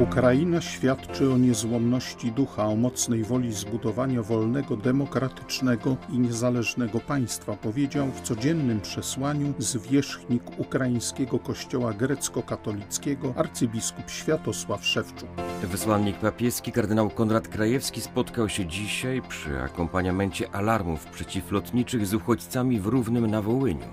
Ukraina świadczy o niezłomności ducha, o mocnej woli zbudowania wolnego, demokratycznego i niezależnego państwa, powiedział w codziennym przesłaniu zwierzchnik ukraińskiego kościoła grecko-katolickiego arcybiskup Światosław Szewczuk. Wysłannik papieski kardynał Konrad Krajewski spotkał się dzisiaj przy akompaniamencie alarmów przeciwlotniczych z uchodźcami w Równym na Wołyniu.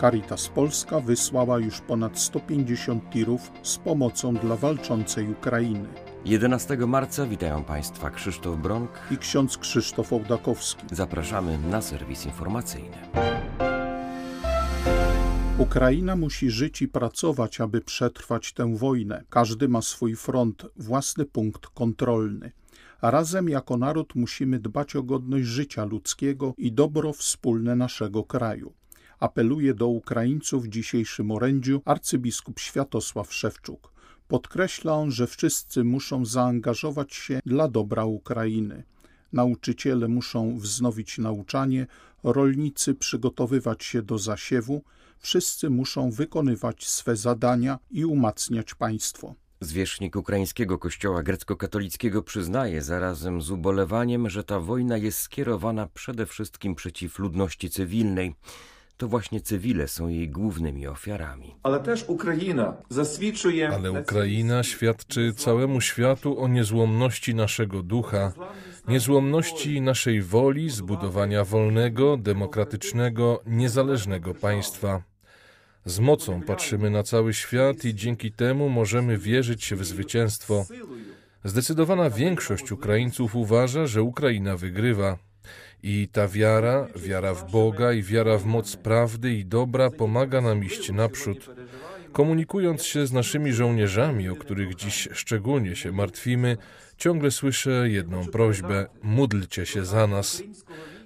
Caritas Polska wysłała już ponad 150 tirów z pomocą dla walczącej Ukrainy. 11 marca witają Państwa Krzysztof Bronk i ksiądz Krzysztof Ołdakowski. Zapraszamy na serwis informacyjny. Ukraina musi żyć i pracować, aby przetrwać tę wojnę. Każdy ma swój front, własny punkt kontrolny. A razem jako naród musimy dbać o godność życia ludzkiego i dobro wspólne naszego kraju apeluje do Ukraińców w dzisiejszym orędziu arcybiskup Światosław Szewczuk. Podkreśla on, że wszyscy muszą zaangażować się dla dobra Ukrainy. Nauczyciele muszą wznowić nauczanie, rolnicy przygotowywać się do zasiewu, wszyscy muszą wykonywać swe zadania i umacniać państwo. Zwierzchnik ukraińskiego kościoła grecko-katolickiego przyznaje zarazem z ubolewaniem, że ta wojna jest skierowana przede wszystkim przeciw ludności cywilnej to właśnie cywile są jej głównymi ofiarami. Ale też Ukraina zaswidczuje. Ale Ukraina świadczy całemu światu o niezłomności naszego ducha, niezłomności naszej woli zbudowania wolnego, demokratycznego, niezależnego państwa. Z mocą patrzymy na cały świat i dzięki temu możemy wierzyć w zwycięstwo. Zdecydowana większość Ukraińców uważa, że Ukraina wygrywa. I ta wiara, wiara w Boga i wiara w moc prawdy i dobra pomaga nam iść naprzód. Komunikując się z naszymi żołnierzami, o których dziś szczególnie się martwimy, ciągle słyszę jedną prośbę: módlcie się za nas.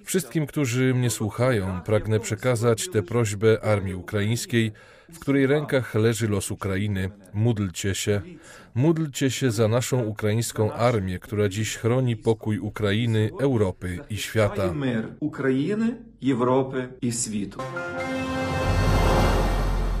Wszystkim, którzy mnie słuchają, pragnę przekazać tę prośbę armii ukraińskiej, w której rękach leży los Ukrainy. Módlcie się. Módlcie się za naszą ukraińską armię, która dziś chroni pokój Ukrainy, Europy i świata. Ukrainy, Europy i świata.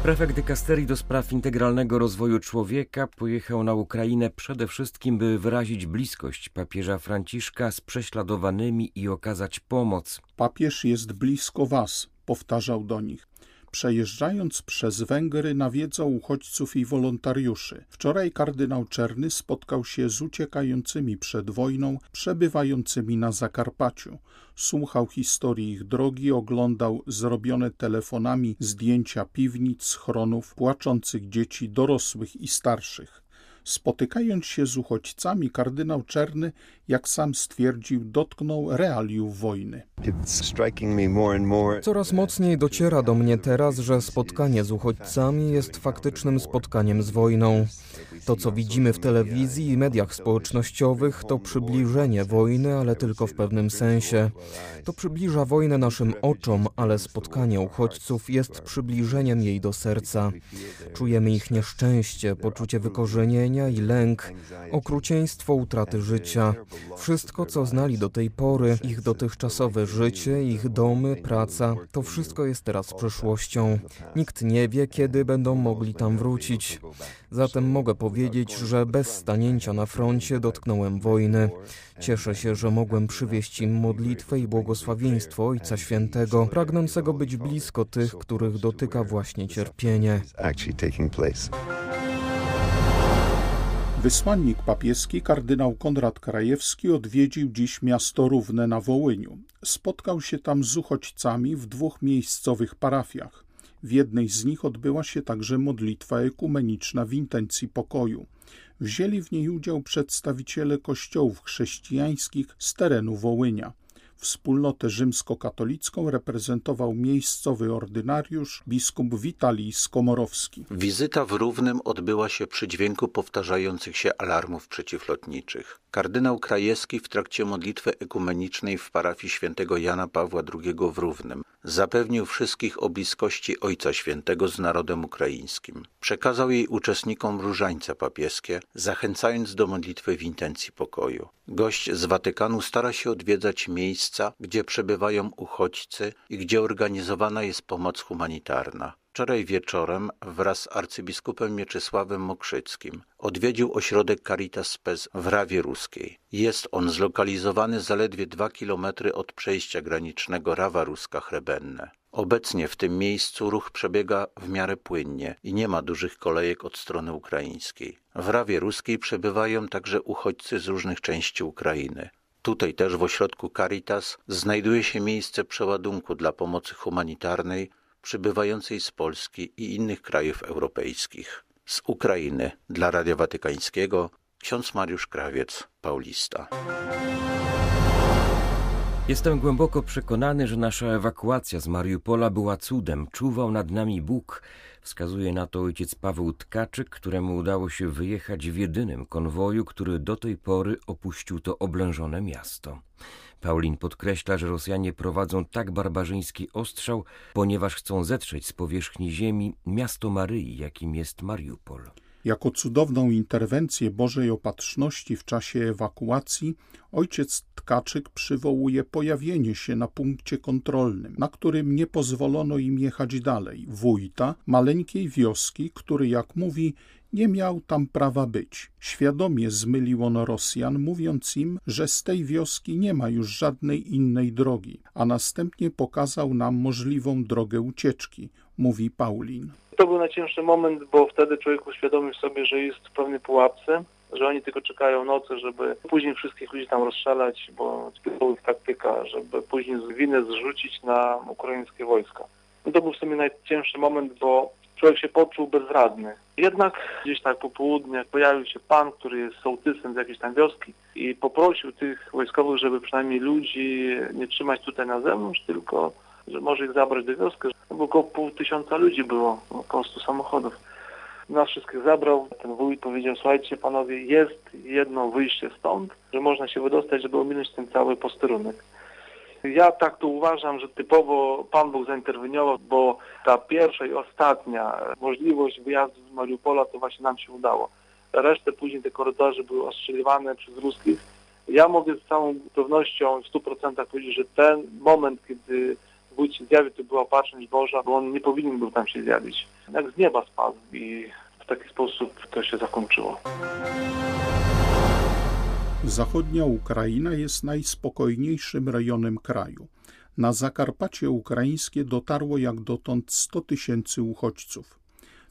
Prefekt dykasterii do spraw integralnego rozwoju człowieka pojechał na Ukrainę przede wszystkim, by wyrazić bliskość papieża Franciszka z prześladowanymi i okazać pomoc. Papież jest blisko was, powtarzał do nich. Przejeżdżając przez Węgry nawiedzał uchodźców i wolontariuszy. Wczoraj kardynał Czerny spotkał się z uciekającymi przed wojną, przebywającymi na Zakarpaciu. Słuchał historii ich drogi, oglądał zrobione telefonami zdjęcia piwnic, schronów, płaczących dzieci, dorosłych i starszych. Spotykając się z uchodźcami, kardynał Czerny, jak sam stwierdził, dotknął realiów wojny. Coraz mocniej dociera do mnie teraz, że spotkanie z uchodźcami jest faktycznym spotkaniem z wojną. To, co widzimy w telewizji i mediach społecznościowych, to przybliżenie wojny, ale tylko w pewnym sensie. To przybliża wojnę naszym oczom, ale spotkanie uchodźców jest przybliżeniem jej do serca. Czujemy ich nieszczęście, poczucie wykorzenienia i lęk, okrucieństwo utraty życia. Wszystko, co znali do tej pory, ich dotychczasowe życie, ich domy, praca, to wszystko jest teraz przeszłością. Nikt nie wie, kiedy będą mogli tam wrócić. Zatem mogę powiedzieć, że bez stanięcia na froncie dotknąłem wojny. Cieszę się, że mogłem przywieźć im modlitwę i błogosławieństwo Ojca Świętego, pragnącego być blisko tych, których dotyka właśnie cierpienie. Wysłannik papieski kardynał Konrad Krajewski odwiedził dziś miasto Równe na Wołyniu. Spotkał się tam z uchodźcami w dwóch miejscowych parafiach. W jednej z nich odbyła się także modlitwa ekumeniczna w intencji pokoju. Wzięli w niej udział przedstawiciele kościołów chrześcijańskich z terenu Wołynia. Wspólnotę rzymskokatolicką reprezentował miejscowy ordynariusz biskup Witalij Skomorowski. Wizyta w Równym odbyła się przy dźwięku powtarzających się alarmów przeciwlotniczych. Kardynał Krajewski w trakcie modlitwy ekumenicznej w parafii świętego Jana Pawła II w Równym zapewnił wszystkich o bliskości Ojca Świętego z narodem ukraińskim. Przekazał jej uczestnikom różańce papieskie, zachęcając do modlitwy w intencji pokoju. Gość z Watykanu stara się odwiedzać miejsca, gdzie przebywają uchodźcy i gdzie organizowana jest pomoc humanitarna. Wczoraj wieczorem wraz z arcybiskupem Mieczysławem Mokrzyckim odwiedził ośrodek Caritas Spes w Rawie Ruskiej. Jest on zlokalizowany zaledwie dwa kilometry od przejścia granicznego Rawa Ruska-Chrebenne. Obecnie w tym miejscu ruch przebiega w miarę płynnie i nie ma dużych kolejek od strony ukraińskiej. W Rawie Ruskiej przebywają także uchodźcy z różnych części Ukrainy. Tutaj też w ośrodku Caritas znajduje się miejsce przeładunku dla pomocy humanitarnej przybywającej z Polski i innych krajów europejskich. Z Ukrainy dla Radia Watykańskiego ksiądz Mariusz Krawiec, Paulista. Jestem głęboko przekonany, że nasza ewakuacja z Mariupola była cudem. Czuwał nad nami Bóg. Wskazuje na to ojciec Paweł Tkaczyk, któremu udało się wyjechać w jedynym konwoju, który do tej pory opuścił to oblężone miasto. Paulin podkreśla, że Rosjanie prowadzą tak barbarzyński ostrzał, ponieważ chcą zetrzeć z powierzchni ziemi miasto Maryi, jakim jest Mariupol. Jako cudowną interwencję Bożej Opatrzności w czasie ewakuacji ojciec Tkaczyk przywołuje pojawienie się na punkcie kontrolnym, na którym nie pozwolono im jechać dalej, wójta maleńkiej wioski, który, jak mówi, nie miał tam prawa być. Świadomie zmylił on Rosjan, mówiąc im, że z tej wioski nie ma już żadnej innej drogi, a następnie pokazał nam możliwą drogę ucieczki, mówi Paulin. To był najcięższy moment, bo wtedy człowiek uświadomił sobie, że jest w pewnej pułapce, że oni tylko czekają nocy, żeby później wszystkich ludzi tam rozstrzelać, bo to jest taktyka, żeby później winę zrzucić na ukraińskie wojska. I to był w sumie najcięższy moment, bo człowiek się poczuł bezradny. Jednak gdzieś tak po południu pojawił się pan, który jest sołtysem z jakiejś tam wioski i poprosił tych wojskowych, żeby przynajmniej ludzi nie trzymać tutaj na zewnątrz, tylko że może ich zabrać do wioski. Bo około pół tysiąca ludzi było, około 100 samochodów. Nas wszystkich zabrał, ten wójt powiedział, słuchajcie panowie, jest jedno wyjście stąd, że można się wydostać, żeby ominąć ten cały posterunek. Ja tak to uważam, że typowo Pan Bóg zainterweniował, bo ta pierwsza i ostatnia możliwość wyjazdu z Mariupola to właśnie nam się udało. Resztę później te korytarze były ostrzeliwane przez ruskich. Ja mogę z całą pewnością w 100% powiedzieć, że ten moment, kiedy wójt się zjawił, to była opatrzność Boża, bo on nie powinien był tam się zjawić. Jak z nieba spadł i w taki sposób to się zakończyło. Zachodnia Ukraina jest najspokojniejszym rejonem kraju. Na Zakarpacie ukraińskie dotarło jak dotąd 100 tysięcy uchodźców.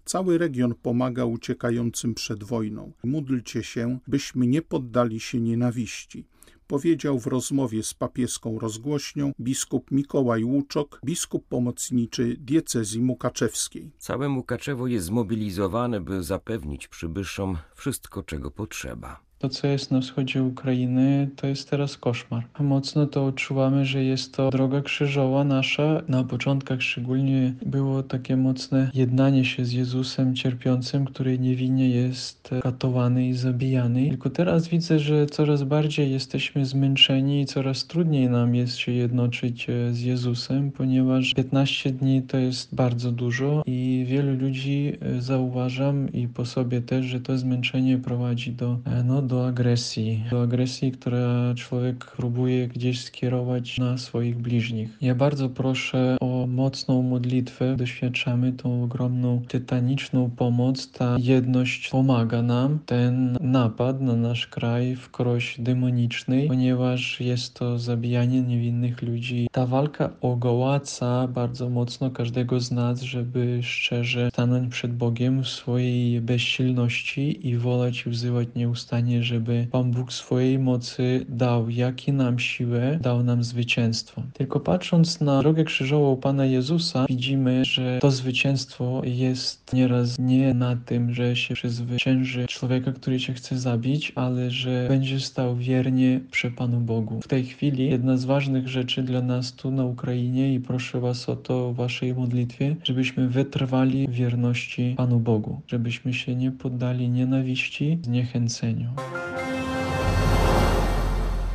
Cały region pomaga uciekającym przed wojną. Módlcie się, byśmy nie poddali się nienawiści powiedział w rozmowie z papieską rozgłośnią biskup Mikołaj Łuczok, biskup pomocniczy diecezji mukaczewskiej. Całe Mukaczewo jest zmobilizowane, by zapewnić przybyszom wszystko, czego potrzeba. To, co jest na wschodzie Ukrainy, to jest teraz koszmar. Mocno to odczuwamy, że jest to droga krzyżowa nasza. Na początkach szczególnie było takie mocne jednanie się z Jezusem cierpiącym, który niewinnie jest katowany i zabijany. Tylko teraz widzę, że coraz bardziej jesteśmy zmęczeni i coraz trudniej nam jest się jednoczyć e, z Jezusem, ponieważ 15 dni to jest bardzo dużo i wielu ludzi e, zauważam i po sobie też, że to zmęczenie prowadzi do e, no, do agresji, do agresji, która człowiek próbuje gdzieś skierować na swoich bliźnich. Ja bardzo proszę o mocną modlitwę. Doświadczamy tą ogromną, tytaniczną pomoc. Ta jedność pomaga nam. Ten napad na nasz kraj w kroś demonicznej, ponieważ jest to zabijanie niewinnych ludzi. Ta walka ogołaca bardzo mocno każdego z nas, żeby szczerze stanąć przed Bogiem w swojej bezsilności i wolać i wzywać nieustannie modlenie, żeby Pan Bóg swojej mocy dał, jak i nam siłę, dał nam zwycięstwo. Tylko patrząc na drogę krzyżową Pana Jezusa, widzimy, że to zwycięstwo jest nieraz nie na tym, że się przezwycięży człowieka, który cię chce zabić, ale że będzie stał wiernie przy Panu Bogu. W tej chwili jedna z ważnych rzeczy dla nas tu na Ukrainie i proszę Was o to w Waszej modlitwie, żebyśmy wytrwali wierności Panu Bogu, żebyśmy się nie poddali nienawiści, zniechęceniu.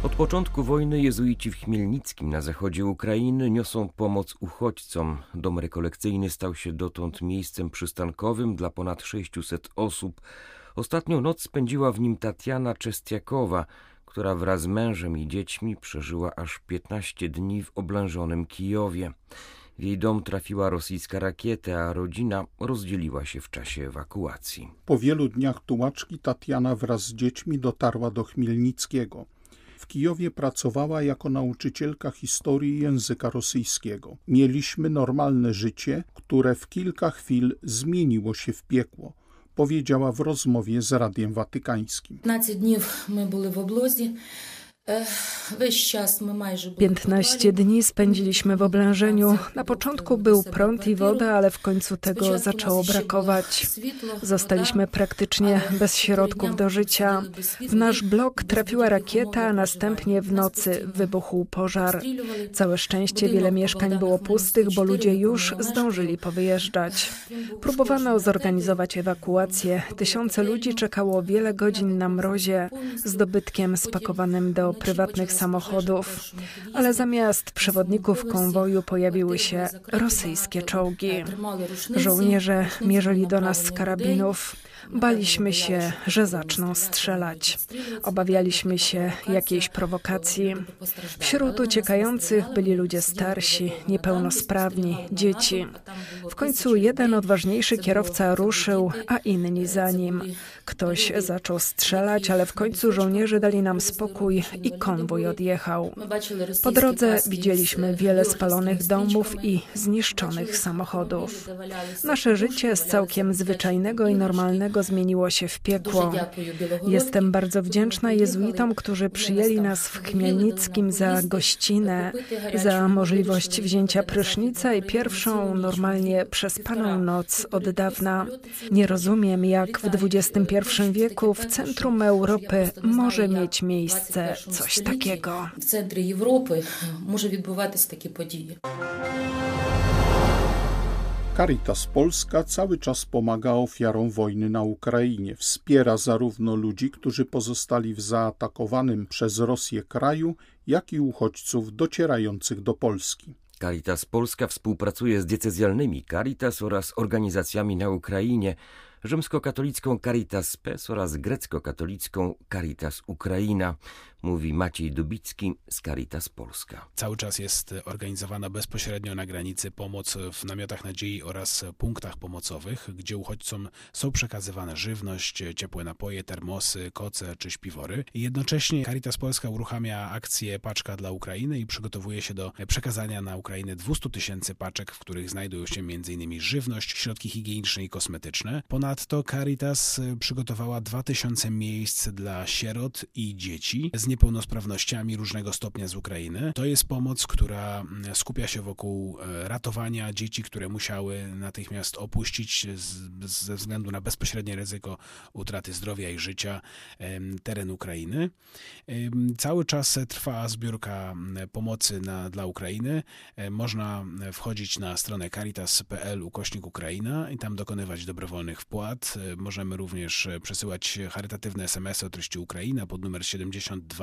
Od początku wojny jezuici w Chmielnickim na zachodzie Ukrainy niosą pomoc uchodźcom. Dom rekolekcyjny stał się dotąd miejscem przystankowym dla ponad 600 osób. Ostatnią noc spędziła w nim Tatiana Czestiakowa, która wraz z mężem i dziećmi przeżyła aż 15 dni w oblężonym Kijowie. W jej dom trafiła rosyjska rakieta, a rodzina rozdzieliła się w czasie ewakuacji. Po wielu dniach tułaczki Tatiana wraz z dziećmi dotarła do Chmielnickiego. W Kijowie pracowała jako nauczycielka historii języka rosyjskiego. Mieliśmy normalne życie, które w kilka chwil zmieniło się w piekło powiedziała w rozmowie z Radiem Watykańskim. 15 dni my byli w oblozie. 15 dni spędziliśmy w oblężeniu. Na początku był prąd i woda, ale w końcu tego zaczęło brakować. Zostaliśmy praktycznie bez środków do życia. W nasz blok trafiła rakieta, a następnie w nocy wybuchł pożar. Całe szczęście wiele mieszkań było pustych, bo ludzie już zdążyli powyjeżdżać. Próbowano zorganizować ewakuację. Tysiące ludzi czekało wiele godzin na mrozie z dobytkiem spakowanym do prywatnych samochodów, ale zamiast przewodników konwoju pojawiły się rosyjskie czołgi. Żołnierze mierzyli do nas z karabinów. Baliśmy się, że zaczną strzelać. Obawialiśmy się jakiejś prowokacji. Wśród uciekających byli ludzie starsi, niepełnosprawni, dzieci. W końcu jeden odważniejszy kierowca ruszył, a inni za nim. Ktoś zaczął strzelać, ale w końcu żołnierze dali nam spokój i konwój odjechał. Po drodze widzieliśmy wiele spalonych domów i zniszczonych samochodów. Nasze życie z całkiem zwyczajnego i normalnego zmieniło się w piekło. Jestem bardzo wdzięczna jezuitom, którzy przyjęli nas w Chmielnickim za gościnę, za możliwość wzięcia prysznica i pierwszą normalnie przespaną noc od dawna. Nie rozumiem, jak w XXI wieku w centrum Europy może mieć miejsce coś takiego. W centrum Europy może odbywać się takie podії. Caritas Polska cały czas pomaga ofiarom wojny na Ukrainie. Wspiera zarówno ludzi, którzy pozostali w zaatakowanym przez Rosję kraju, jak i uchodźców docierających do Polski. Caritas Polska współpracuje z diecezjalnymi Caritas oraz organizacjami na Ukrainie, rzymskokatolicką Caritas PES oraz grecko-katolicką Caritas Ukraina mówi Maciej Dubicki z Caritas Polska. Cały czas jest organizowana bezpośrednio na granicy pomoc w namiotach nadziei oraz punktach pomocowych, gdzie uchodźcom są przekazywane żywność, ciepłe napoje, termosy, koce czy śpiwory. Jednocześnie Caritas Polska uruchamia akcję Paczka dla Ukrainy i przygotowuje się do przekazania na Ukrainę 200 tysięcy paczek, w których znajdują się m.in. żywność, środki higieniczne i kosmetyczne. Ponadto Caritas przygotowała 2000 miejsc dla sierot i dzieci z niepełnosprawnościami różnego stopnia z Ukrainy. To jest pomoc, która mm, skupia się wokół e, ratowania dzieci, które musiały natychmiast opuścić ze względu na bezpośrednie ryzyko utraty zdrowia i życia teren Ukrainy. Cały czas trwa zbiórka mm, pomocy na, dla Ukrainy. E, można wchodzić na stronę caritas.pl ukośnik Ukraina i tam dokonywać dobrowolnych wpłat. E, możemy również przesyłać charytatywne SMS-y o treści Ukraina pod numer 72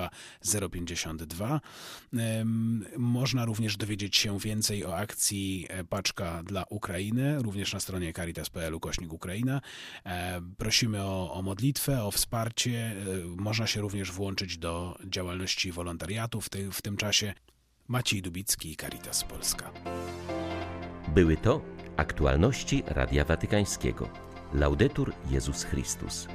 052. Można również dowiedzieć się więcej o akcji e, Paczka dla Ukrainy, również na stronie caritas.pl ukośnik Ukraina. E, prosimy o, o modlitwę, o wsparcie. E, można się również włączyć do działalności wolontariatu w, ty, w tym czasie. Maciej Dubicki, Caritas Polska. Były to aktualności Radia Watykańskiego. Laudetur Jezus Chrystus.